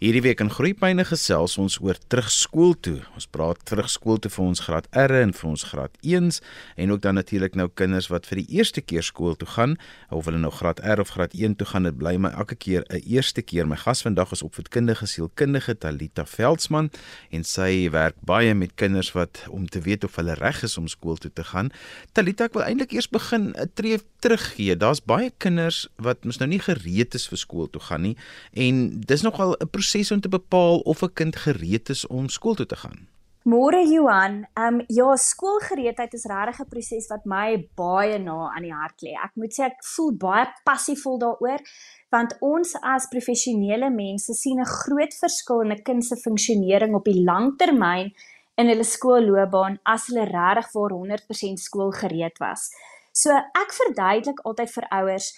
Hierdie week in Groepyne gesels ons oor terugskool toe. Ons praat terugskool toe vir ons graad R en vir ons graad 1s en ook dan natuurlik nou kinders wat vir die eerste keer skool toe gaan of hulle nou graad R of graad 1 toe gaan. Dit bly my elke keer 'n eerste keer. My gas vandag is opvoedkundige sielkundige Talita Veldsmann en sy werk baie met kinders wat om te weet of hulle reg is om skool toe te gaan. Talita, ek wil eintlik eers begin 'n tree teruggee. Daar's baie kinders wat mos nou nie gereed is vir skool toe gaan nie en dis nogal 'n proses om te bepaal of 'n kind gereed is om skool toe te gaan? Môre Johan, ehm um, ja, skoolgereedheid is regtig 'n proses wat my baie na aan die hart lê. Ek moet sê ek voel baie passievol daaroor want ons as professionele mense sien 'n groot verskil in 'n kind se funksionering op die langtermyn in hulle skoolloopbaan as hulle regtig vir 100% skoolgereed was. So ek verduidelik altyd vir ouers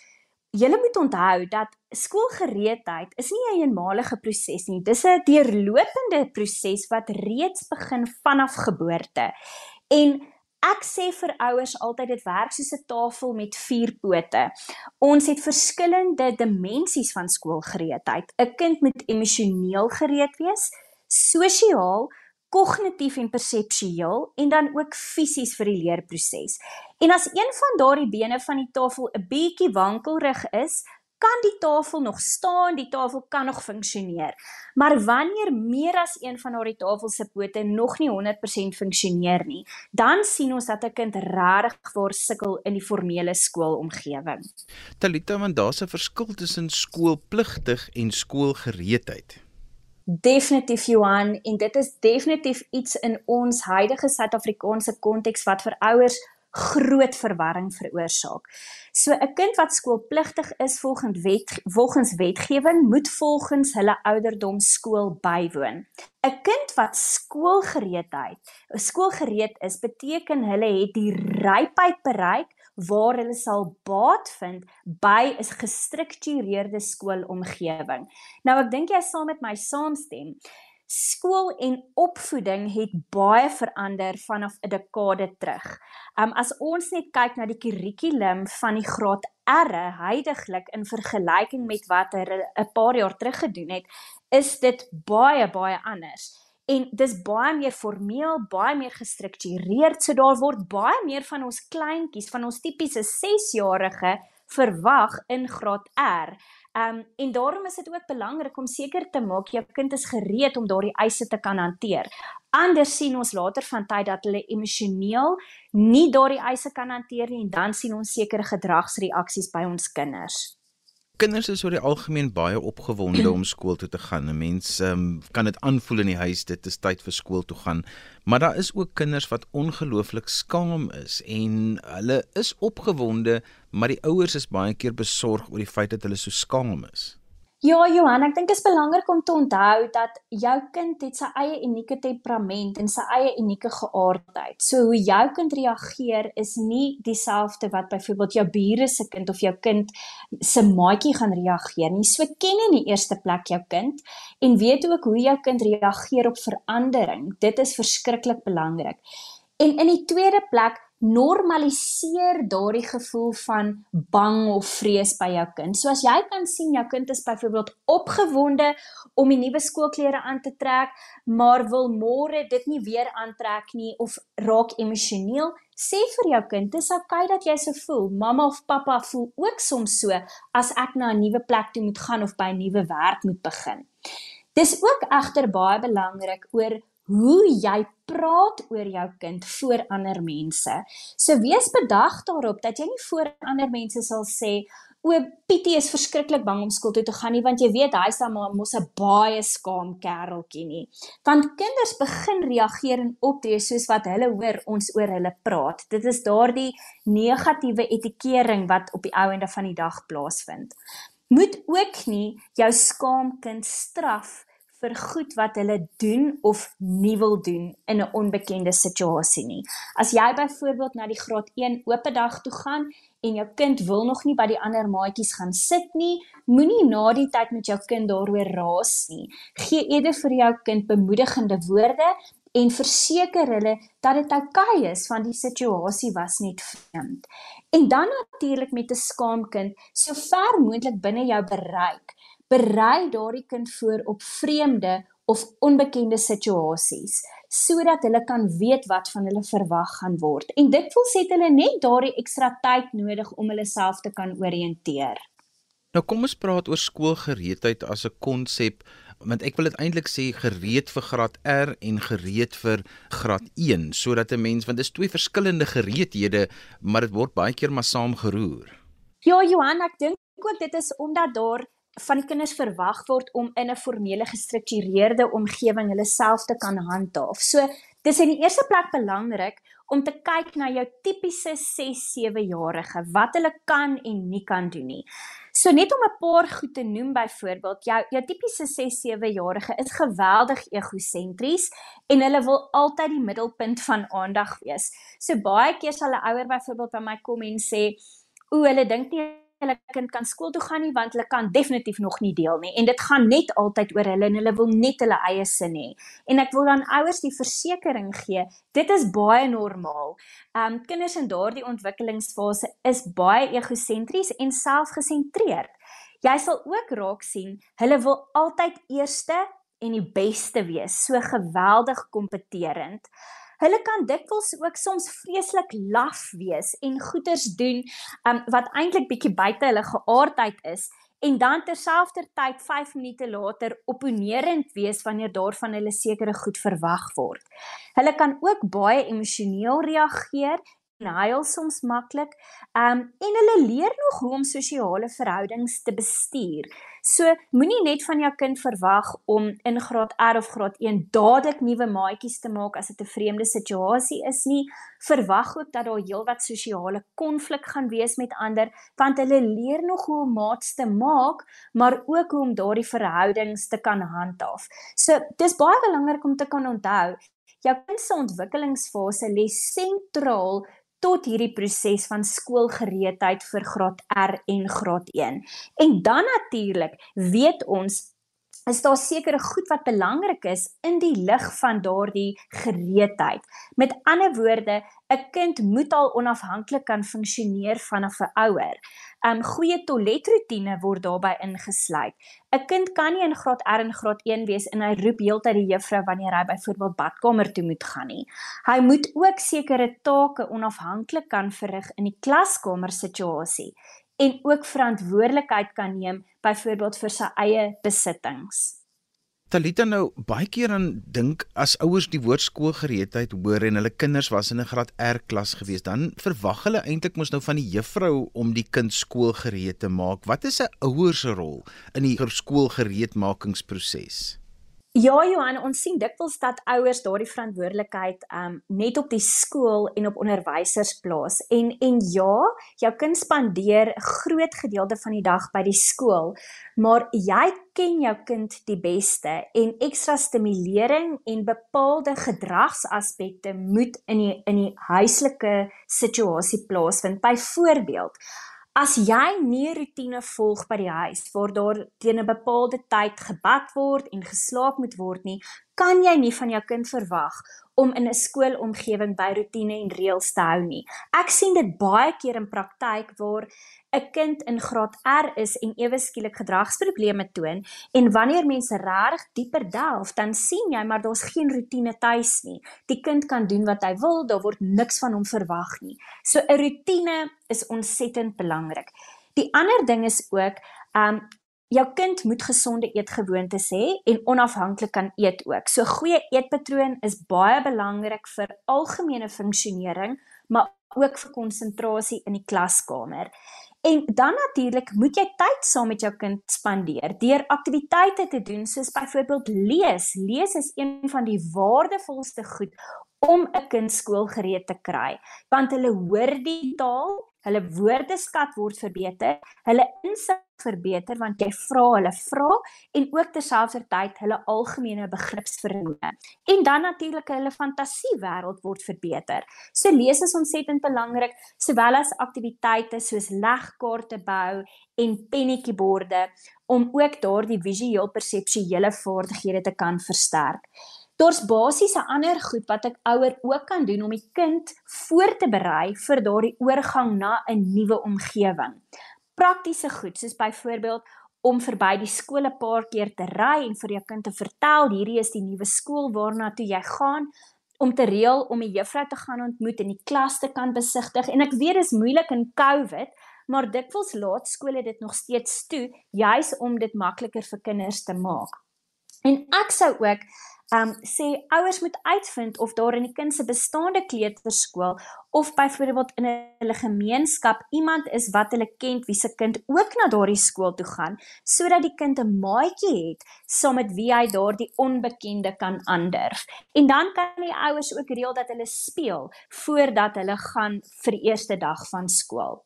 Julle moet onthou dat skoolgereedheid is nie 'n eenmalige proses nie. Dis 'n deurlopende proses wat reeds begin vanaf geboorte. En ek sê vir ouers altyd dit werk soos 'n tafel met vier pote. Ons het verskillende dimensies van skoolgereedheid. 'n Kind moet emosioneel gereed wees, sosiaal, kognitief en perseptueel en dan ook fisies vir die leerproses. En as een van daardie bene van die tafel 'n bietjie wankelrig is, kan die tafel nog staan, die tafel kan nog funksioneer. Maar wanneer meer as een van daardie tafel se pote nog nie 100% funksioneer nie, dan sien ons dat 'n kind regtig waar sukkel in die formele skoolomgewing. Talita, want daar's 'n verskil tussen skoolpligtig en skoolgereedheid. Definitief Johan en dit is definitief iets in ons huidige Suid-Afrikaanse konteks wat vir ouers groot verwarring veroorsaak. So 'n kind wat skoolpligtig is volgens wet volgens wetgewing moet volgens hulle ouderdom skool bywoon. 'n Kind wat skoolgereedheid, skoolgereed is, beteken hulle het die rypheid bereik waar hulle sal baat vind by 'n gestruktureerde skoolomgewing. Nou ek dink jy saam met my saamstem. Skool en opvoeding het baie verander vanaf 'n dekade terug. Um as ons net kyk na die kurrikulum van die graad R heidaglik in vergelyking met wat hulle 'n paar jaar terug gedoen het, is dit baie baie anders en dis baie meer formeel, baie meer gestruktureerd. So daar word baie meer van ons kleintjies, van ons tipiese 6-jarige verwag in graad R. Um en daarom is dit ook belangrik om seker te maak jou kind is gereed om daardie eise te kan hanteer. Anders sien ons later van tyd dat hulle emosioneel nie daardie eise kan hanteer nie en dan sien ons sekere gedragsreaksies by ons kinders kinders is oor die algemeen baie opgewonde om skool toe te gaan. 'n Mens um, kan dit aanvoel in die huis, dit is tyd vir skool toe gaan. Maar daar is ook kinders wat ongelooflik skaam is en hulle is opgewonde, maar die ouers is baie keer besorg oor die feit dat hulle so skaam is. Ja, Johan, ek dink dit is belangrik om te onthou dat jou kind het sy eie unieke temperament en sy eie unieke geaardheid. So hoe jou kind reageer is nie dieselfde wat byvoorbeeld jou bure se kind of jou kind se maatjie gaan reageer nie. So ken in die eerste plek jou kind en weet ook hoe jou kind reageer op verandering. Dit is verskriklik belangrik. En in die tweede plek normaliseer daardie gevoel van bang of vrees by jou kind. So as jy kan sien jou kind is byvoorbeeld opgewonde om die nuwe skoolklere aan te trek, maar wil môre dit nie weer aantrek nie of raak emosioneel, sê vir jou kind, dis oukei okay dat jy so voel. Mamma of pappa voel ook soms so as ek na 'n nuwe plek toe moet gaan of by 'n nuwe werk moet begin. Dis ook egter baie belangrik oor hoe jy praat oor jou kind voor ander mense. So wees bedag daarop dat jy nie voor ander mense sal sê o Pietie is verskriklik bang om skool toe te gaan nie want jy weet hy's dan mos 'n baie skaam kereltjie nie. Want kinders begin reageer en optree soos wat hulle hoor ons oor hulle praat. Dit is daardie negatiewe etikering wat op die ou ende van die dag plaasvind. Moet ook nie jou skaam kind straf vir goed wat hulle doen of nie wil doen in 'n onbekende situasie nie. As jy byvoorbeeld na die graad 1 oop dag toe gaan en jou kind wil nog nie by die ander maatjies gaan sit nie, moenie na die tyd met jou kind daaroor raas nie. Gee eerder vir jou kind bemoedigende woorde en verseker hulle dat dit oukei okay is want die situasie was net vreemd. En dan natuurlik met 'n skaamkind, so ver moontlik binne jou bereik berei daardie kind voor op vreemde of onbekende situasies sodat hulle kan weet wat van hulle verwag gaan word. En dit wil sê hulle net daardie ekstra tyd nodig om hulle self te kan oriënteer. Nou kom ons praat oor skoolgereedheid as 'n konsep want ek wil dit eintlik sê gereed vir graad R en gereed vir graad 1 sodat 'n mens want dit is twee verskillende gereedhede maar dit word baie keer maar saamgeroer. Ja Johan, ek dink ook dit is omdat daar van die kinders verwag word om in 'n formele gestruktureerde omgewing hulle self te kan handhaaf. So dis in die eerste plek belangrik om te kyk na jou tipiese 6-7 jarige wat hulle kan en nie kan doen nie. So net om 'n paar goed te noem byvoorbeeld, jou jou tipiese 6-7 jarige is geweldig egosentries en hulle wil altyd die middelpunt van aandag wees. So baie keer sal 'n ouer byvoorbeeld by my kom en sê, "O, hulle dink nie hulle kind kan skool toe gaan nie want hulle kan definitief nog nie deel nie en dit gaan net altyd oor hulle en hulle wil net hulle eie sin hê. En ek wil dan ouers die versekering gee, dit is baie normaal. Um kinders in daardie ontwikkelingsfase is baie egosentries en selfgesentreerd. Jy sal ook raak sien, hulle wil altyd eerste en die beste wees, so geweldig kompeterend. Hulle kan dikwels ook soms vreeslik laf wees en goeders doen um, wat eintlik bietjie buite hulle geaardheid is en dan terselfdertyd 5 minute later opponerend wees wanneer daarvan hulle sekere goed verwag word. Hulle kan ook baie emosioneel reageer en huil soms maklik. Um en hulle leer nog hoe om sosiale verhoudings te bestuur. So moenie net van jou kind verwag om in graad R of graad 1 dadelik nuwe maatjies te maak as dit 'n vreemde situasie is nie. Verwag ook dat daar heelwat sosiale konflik gaan wees met ander, want hulle leer nog hoe om maats te maak, maar ook hoe om daardie verhoudings te kan handhaaf. So dis baie belangrik om te kan onthou Jou kind se ontwikkelingsfase lê sentraal tot hierdie proses van skoolgereedheid vir graad R en graad 1. En dan natuurlik weet ons is daar sekere goed wat belangrik is in die lig van daardie gereedheid. Met ander woorde, 'n kind moet al onafhanklik kan funksioneer vanaf 'n ouer. 'n um, Goeie toiletroetine word daarbey ingesluit. 'n Kind kan nie in graad R en graad 1 wees en hy roep heeltyd die juffrou wanneer hy byvoorbeeld badkamer toe moet gaan nie. Hy moet ook sekere take onafhanklik kan verrig in die klaskamer situasie en ook verantwoordelikheid kan neem byvoorbeeld vir sy eie besittings. Talita nou baie keer aan dink as ouers die woord skoolgereedheid hoor en hulle kinders was in 'n graad R klas gewees, dan verwag hulle eintlik mos nou van die juffrou om die kind skoolgereed te maak. Wat is 'n ouer se rol in die skoolgereedmakingsproses? Ja Johan, ons sien dikwels dat ouers daardie verantwoordelikheid um net op die skool en op onderwysers plaas. En en ja, jou kind spandeer 'n groot gedeelte van die dag by die skool, maar jy ken jou kind die beste en ekstra stimulering en bepaalde gedragsaspekte moet in die in die huislike situasie plaasvind. Byvoorbeeld, As jy nie 'n rotine volg by die huis waar daar teen 'n bepaalde tyd gebad word en geslaap moet word nie, kan jy nie van jou kind verwag om in 'n skoolomgewing by rotine en reëls te hou nie. Ek sien dit baie keer in praktyk waar 'n kind in graad R is en ewe skielik gedragsprobleme toon en wanneer mense regtig dieper delf, dan sien jy maar daar's geen rotine tuis nie. Die kind kan doen wat hy wil, daar word niks van hom verwag nie. So 'n rotine is ontsettend belangrik. Die ander ding is ook, um jou kind moet gesonde eetgewoontes hê en onafhanklik kan eet ook. So goeie eetpatroon is baie belangrik vir algemene funksionering, maar ook vir konsentrasie in die klaskamer. En dan natuurlik moet jy tyd saam met jou kind spandeer deur aktiwiteite te doen soos byvoorbeeld lees. Lees is een van die waardevolste goed om 'n kind skoolgereed te kry, want hulle hoor die taal, hulle woordeskat word verbeter, hulle insig verbeter want jy vra hulle vra en ook terselfdertyd hulle algemene begripsvermoë. En dan natuurlik hulle fantasiewêreld word verbeter. So lees is ontsettend belangrik, sowel as aktiwiteite soos legkaarte bou en pennetjieborde om ook daardie visueel perseptuele vaardighede te kan versterk. Daar's basies 'n ander goed wat ek ouer ook kan doen om die kind voor te berei vir daardie oorgang na 'n nuwe omgewing. Praktiese goed soos byvoorbeeld om verby die skool 'n paar keer te ry en vir jou kind te vertel hierdie is die nuwe skool waarna toe jy gaan om te reël om 'n juffrou te gaan ontmoet en die klas te kan besigtig en ek weet dit is moeilik in Covid maar dikwels laat skole dit nog steeds toe juis om dit makliker vir kinders te maak. En ek sou ook um sê ouers moet uitvind of daar in die kind se bestaande kleuterskool of byvoorbeeld in hulle gemeenskap iemand is wat hulle ken wie se kind ook na daardie skool toe gaan sodat die kind 'n maatjie het saam met wie hy daardie onbekende kan aandurf. En dan kan die ouers ook reël dat hulle speel voordat hulle gaan vir die eerste dag van skool.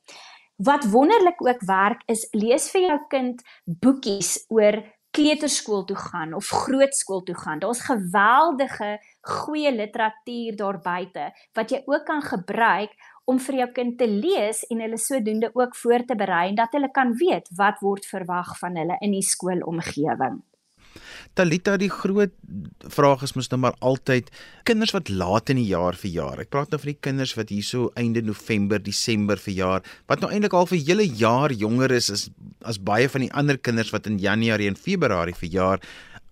Wat wonderlik ook werk is lees vir jou kind boekies oor kleuterskool toe gaan of grootskool toe gaan. Daar's geweldige goeie literatuur daar buite wat jy ook kan gebruik om vir jou kind te lees en hulle sodoende ook voor te berei en dat hulle kan weet wat word verwag van hulle in die skoolomgewing. Talita die groot vraag is mos nou maar altyd kinders wat laat in die jaar verjaar. Ek praat nou van die kinders wat hierso einde November, Desember verjaar, wat nou eintlik al vir hele jaar jonger is as as baie van die ander kinders wat in Januarie en Februarie verjaar.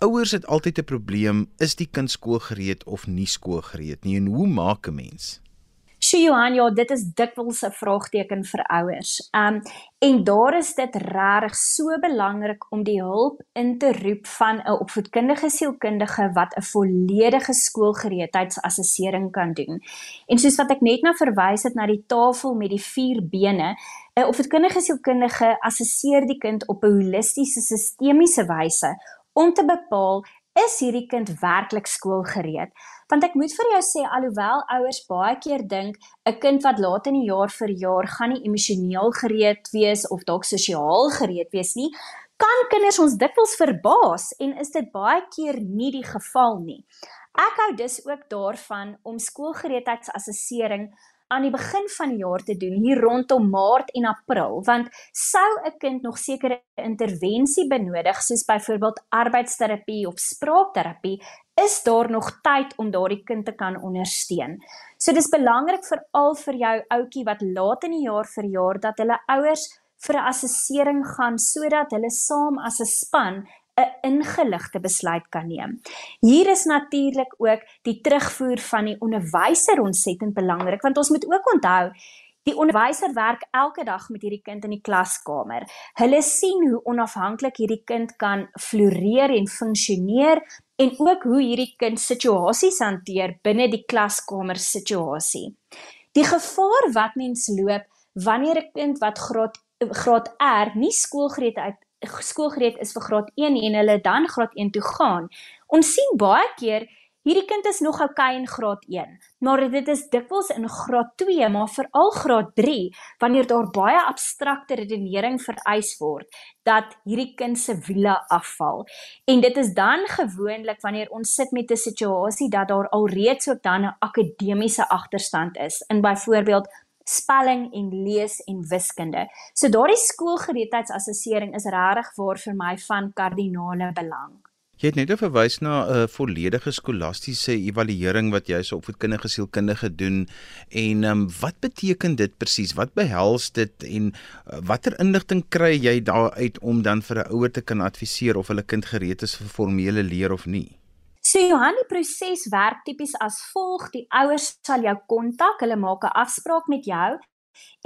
Ouers het altyd 'n probleem, is die kind skoolgereed of nie skoolgereed nie en hoe maak 'n mens? So Johan, ja, dit is dikwels 'n vraagteken vir ouers. Um en daar is dit regtig so belangrik om die hulp in te roep van 'n opvoedkundige sielkundige wat 'n volledige skoolgereedheidsassessering kan doen. En soos wat ek net nou verwys het na die tafel met die vier bene, 'n opvoedkundige sielkundige assesseer die kind op 'n holistiese sistemiese wyse om te bepaal is hierdie kind werklik skoolgereed? Want ek moet vir jou sê alhoewel ouers baie keer dink 'n kind wat laat in die jaar vir jaar gaan nie emosioneel gereed wees of dalk sosiaal gereed wees nie, kan kinders ons dikwels verbaas en is dit baie keer nie die geval nie. Ek hou dus ook daarvan om skoolgereedheidsassessering aan die begin van die jaar te doen hier rondom Maart en April want sou 'n kind nog sekere intervensie benodig soos byvoorbeeld arbeidsterapie of spraakterapie is daar nog tyd om daardie kind te kan ondersteun. So dis belangrik veral vir jou ouetjie wat laat in die jaar verjaar dat hulle ouers vir 'n assessering gaan sodat hulle saam as 'n span 'n ingeligte besluit kan neem. Hier is natuurlik ook die terugvoer van die onderwyser ontsettend belangrik want ons moet ook onthou die onderwyser werk elke dag met hierdie kind in die klaskamer. Hulle sien hoe onafhanklik hierdie kind kan floreer en funksioneer en ook hoe hierdie kind situasies hanteer binne die klaskamer situasie. Die gevaar wat mens loop wanneer 'n kind wat graad graad R nie skoolgereed uit skoolgereed is vir graad 1 en hulle dan graad 1 toe gaan. Ons sien baie keer hierdie kind is nog oukei in graad 1, maar dit is dikwels in graad 2, maar veral graad 3 wanneer daar baie abstrakte redenering vereis word dat hierdie kind se wiele afval. En dit is dan gewoonlik wanneer ons sit met 'n situasie dat daar alreeds ook dan 'n akademiese agterstand is in byvoorbeeld spelling en lees en wiskunde. So daardie skoolgereedheidsassessering is regtig waar vir my van kardinale belang. Jy het net verwys na 'n uh, volledige skolastiese evaluering wat jy so opvoedkundige sielkundige doen en um, wat beteken dit presies? Wat behels dit en uh, watter inligting kry jy daaruit om dan vir 'n ouer te kan adviseer of hulle kind gereed is vir formele leer of nie? So Johan, die proses werk tipies as volg: die ouers sal jou kontak, hulle maak 'n afspraak met jou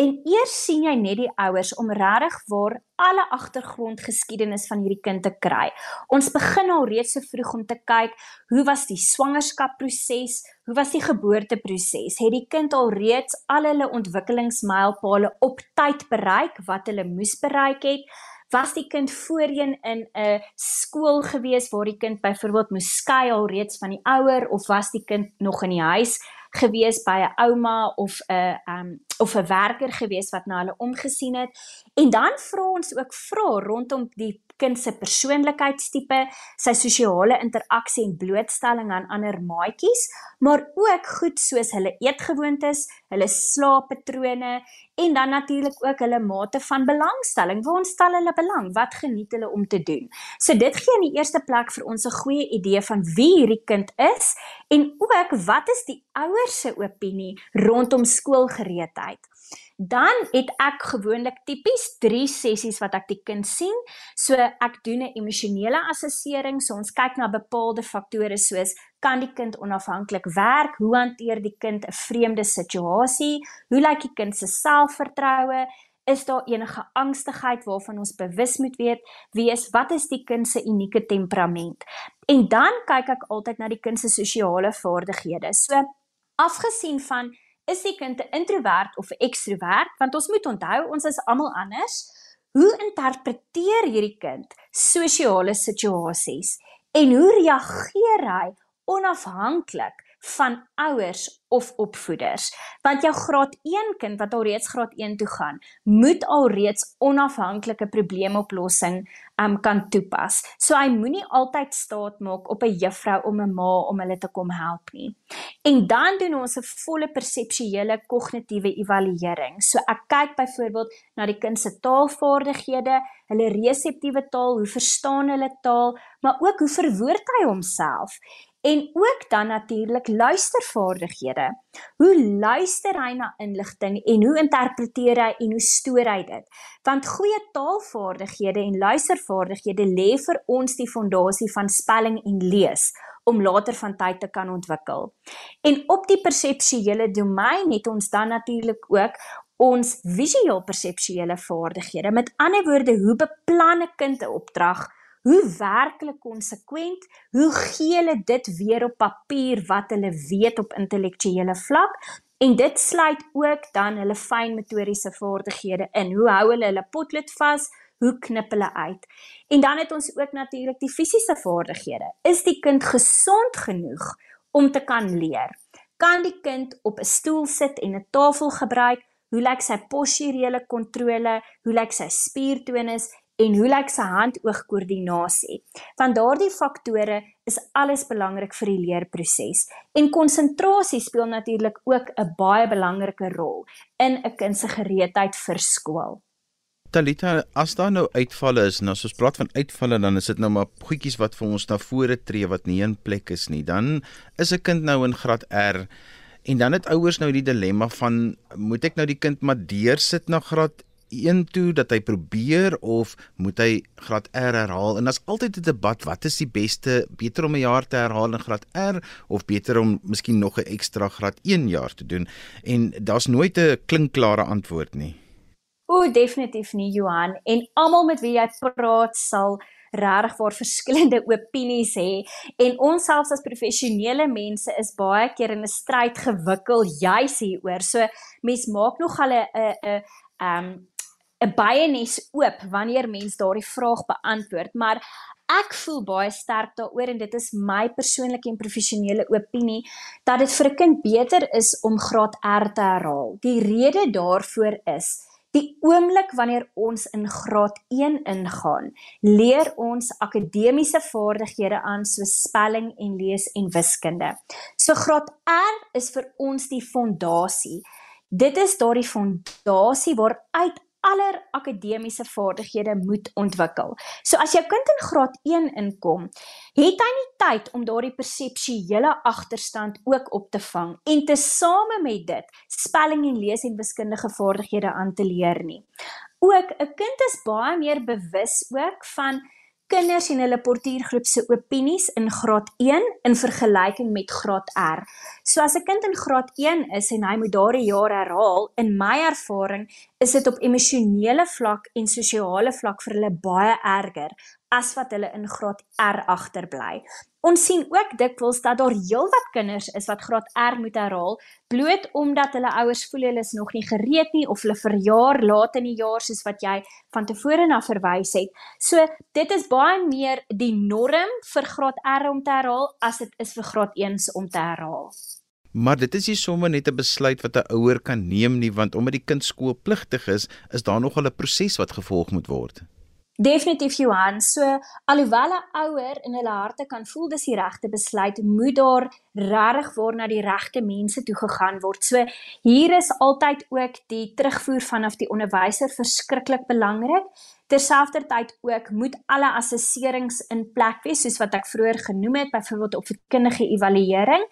en eers sien jy net die ouers om regtig waar alle agtergrondgeskiedenis van hierdie kind te kry. Ons begin al reeds so vroeg om te kyk, hoe was die swangerskapproses? Hoe was die geboorteproses? Het die kind al reeds al hulle ontwikkelingsmylpale op tyd bereik wat hulle moes bereik het? Was die kind voorheen in 'n skool gewees waar die kind byvoorbeeld moes skei al reeds van die ouer of was die kind nog in die huis gewees by 'n ouma of 'n um of 'n werker gewees wat na hulle omgesien het en dan vra ons ook vra rondom die kind se persoonlikheidstipe, sy sosiale interaksie en blootstelling aan ander maatjies, maar ook goed soos hulle eetgewoontes, hulle slaappatrone en dan natuurlik ook hulle mate van belangstelling. Waar stel hulle belang? Wat geniet hulle om te doen? So dit gee in die eerste plek vir ons 'n goeie idee van wie hierdie kind is en ook wat is die ouers se opinie rondom skoolgereedheid. Dan het ek gewoonlik tipies 3 sessies wat ek die kind sien. So ek doen 'n emosionele assessering, so ons kyk na bepaalde faktore soos kan die kind onafhanklik werk, hoe hanteer die kind 'n vreemde situasie, hoe lyk die kind se selfvertroue, is daar enige angstigheid waarvan ons bewus moet weet? Wees wat is die kind se unieke temperament? En dan kyk ek altyd na die kind se sosiale vaardighede. So afgesien van is die kind 'n introwert of 'n ekstrowert want ons moet onthou ons is almal anders. Hoe interpreteer hierdie kind sosiale situasies? En hoe reageer hy onafhanklik van ouers of opvoeders. Want jou graad 1 kind wat al reeds graad 1 toe gaan, moet al reeds onafhanklike probleemoplossing um kan toepas. So hy moenie altyd staat maak op 'n juffrou om 'n ma om hulle te kom help nie. En dan doen ons 'n volle perseptuele kognitiewe evaluering. So ek kyk byvoorbeeld na die kind se taalvaardighede, hulle reseptiewe taal, hoe verstaan hulle taal, maar ook hoe verwoord hy homself en ook dan natuurlik luistervaardighede. Hoe luister hy na inligting en hoe interpreteer hy en hoe stoor hy dit? Want goeie taalvaardighede en luistervaardighede lê vir ons die fondasie van spelling en lees om later van tyd te kan ontwikkel. En op die perseptuele domein het ons dan natuurlik ook ons visueel perseptuele vaardighede. Met ander woorde, hoe beplan 'n kind 'n opdrag? Hoe werklik konsekwent, hoe gee hulle dit weer op papier wat hulle weet op intellektuele vlak en dit sluit ook dan hulle fynmotoriese vaardighede in. Hoe hou hulle hulle potlood vas? Hoe knip hulle uit? En dan het ons ook natuurlik die fisiese vaardighede. Is die kind gesond genoeg om te kan leer? Kan die kind op 'n stoel sit en 'n tafel gebruik? Hoe lyk sy posturele kontrole? Hoe lyk sy spiertonus? En hoe lyk sy hand-oog-koördinasie? Want daardie faktore is alles belangrik vir die leerproses. En konsentrasie speel natuurlik ook 'n baie belangrike rol in 'n kind se gereedheid vir skool. Talita, as daar nou uitvalle is, nou as ons praat van uitvalle, dan is dit nou maar goedjies wat vir ons na vore tree wat nie in plek is nie. Dan is 'n kind nou in graad R en dan het ouers nou die dilemma van moet ek nou die kind maar deursit na graad 1 toe dat hy probeer of moet hy graad R herhaal? En daar's altyd 'n debat wat is die beste? Beter om 'n jaar te herhaal in graad R of beter om miskien nog 'n ekstra graad 1 jaar te doen? En daar's nooit 'n klinkklare antwoord nie. O, definitief nie Johan. En almal met wie jy praat sal regtig waar verskillende opinies hê. En ons selfs as professionele mense is baie keer in 'n stryd gewikkel juis hieroor. So mens maak nog al 'n 'n 'n ehm 'n baie nes oop wanneer mens daardie vraag beantwoord, maar ek voel baie sterk daaroor en dit is my persoonlike en professionele opinie dat dit vir 'n kind beter is om graad R te herhaal. Die rede daarvoor is Die oomblik wanneer ons in graad 1 ingaan, leer ons akademiese vaardighede aan soos spelling en lees en wiskunde. So graad R is vir ons die fondasie. Dit is daardie fondasie waaruit aller akademiese vaardighede moet ontwikkel. So as jou kind in graad 1 inkom, het hy nie tyd om daardie perseptuele agterstand ook op te vang en te same met dit spelling en lees en wiskundige vaardighede aan te leer nie. Ook 'n kind is baie meer bewus ook van kinders en hulle portuïergroep se opinies in graad 1 in vergelyking met graad R. So as 'n kind in graad 1 is en hy moet daardie jaar herhaal, in my ervaring is dit op emosionele vlak en sosiale vlak vir hulle baie erger as wat hulle in graad R agterbly. Ons sien ook dikwels dat daar heelwat kinders is wat graad R moet herhaal bloot omdat hulle ouers voel hulle is nog nie gereed nie of hulle verjaar laat in die jaar soos wat jy van tevore na verwys het. So dit is baie meer die norm vir graad R om te herhaal as dit is vir graad 1s om te herhaal. Maar dit is nie sommer net 'n besluit wat 'n ouer kan neem nie want omdat die kind skoolpligtig is, is daar nog 'n proses wat gevolg moet word. Definitief Johan, so alhoewel 'n ouer in hulle harte kan voel dis die regte besluit, moet daar regtig waar na die regte mense toe gegaan word. So hier is altyd ook die terugvoer vanaf die onderwyser verskriklik belangrik. Terselfdertyd ook moet alle assesserings in plek wees soos wat ek vroeër genoem het, byvoorbeeld op verkindige evaluering.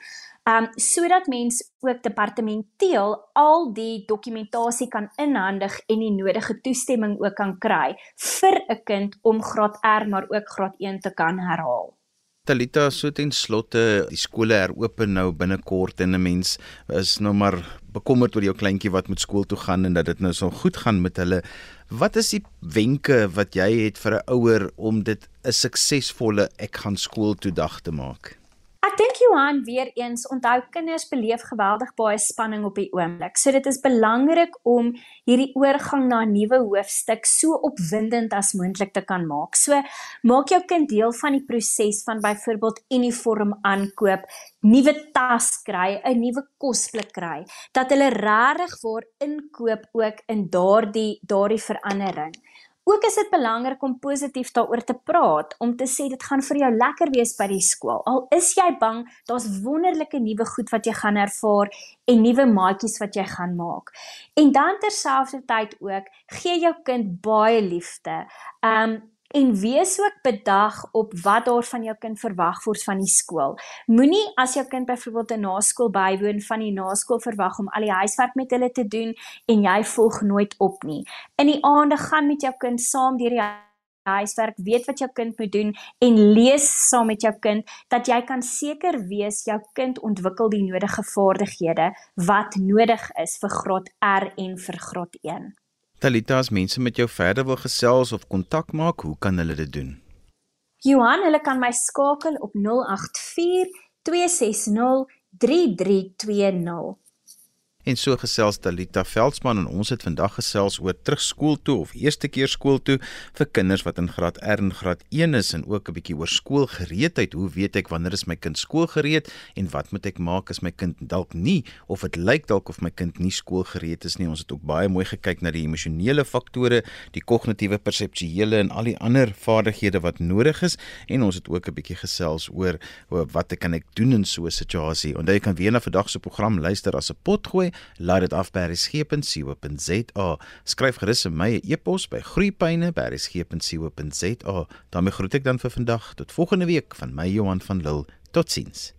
Um sodat mens ook departementeel al die dokumentasie kan inhandig en die nodige toestemming ook kan kry vir 'n kind om graad R maar ook graad 1 te kan herhaal. Talita so ten slotte die skole heropen nou binnekort en 'n mens is nou maar bekommerd oor jou kleintjie wat moet skool toe gaan en dat dit nou so goed gaan met hulle. Wat is die wenke wat jy het vir 'n ouer om dit 'n suksesvolle ek gaan skool toe dag te maak? Johan weer eens onthou kinders beleef geweldig baie spanning op die oomblik. So dit is belangrik om hierdie oorgang na 'n nuwe hoofstuk so opwindend as moontlik te kan maak. So maak jou kind deel van die proses van byvoorbeeld uniform aankoop, nuwe tas kry, 'n nuwe kosblik kry, dat hulle regtig waar inkoop ook in daardie daardie verandering. Ook is dit belangrik om positief daaroor te praat, om te sê dit gaan vir jou lekker wees by die skool. Al is jy bang, daar's wonderlike nuwe goed wat jy gaan ervaar en nuwe maatjies wat jy gaan maak. En dan terselfdertyd ook, gee jou kind baie liefde. Um en wees ook bedag op wat daar van jou kind verwag word van die skool. Moenie as jou kind byvoorbeeld 'n naskool bywoon van die naskool verwag om al die huiswerk met hulle te doen en jy volg nooit op nie. In die aande gaan met jou kind saam deur die huiswerk, weet wat jou kind moet doen en lees saam met jou kind dat jy kan seker wees jou kind ontwikkel die nodige vaardighede wat nodig is vir graad R en vir graad 1. Talita, as mense met jou verder wil gesels of kontak maak, hoe kan hulle dit doen? Johan, hulle kan my skakel op 084 260 3320. En so gesels Talita Veldsmann en ons het vandag gesels oor terugskool toe of eerste keer skool toe vir kinders wat in graad R en graad 1 is en ook 'n bietjie oor skoolgereedheid. Hoe weet ek wanneer is my kind skoolgereed en wat moet ek maak as my kind dalk nie of dit lyk dalk of my kind nie skoolgereed is nie. Ons het ook baie mooi gekyk na die emosionele faktore, die kognitiewe perseptuele en al die ander vaardighede wat nodig is en ons het ook 'n bietjie gesels oor, oor wat ek kan ek doen in so 'n situasie. Onthou jy kan weer na vandag se program luister as 'n potgooi laai dit af by resgep.co.za. Skryf gerus vir my 'n e e-pos by groeipyne@resgep.co.za. daarmee groet ek dan vir vandag tot volgende week van my Johan van Lille. Totsiens.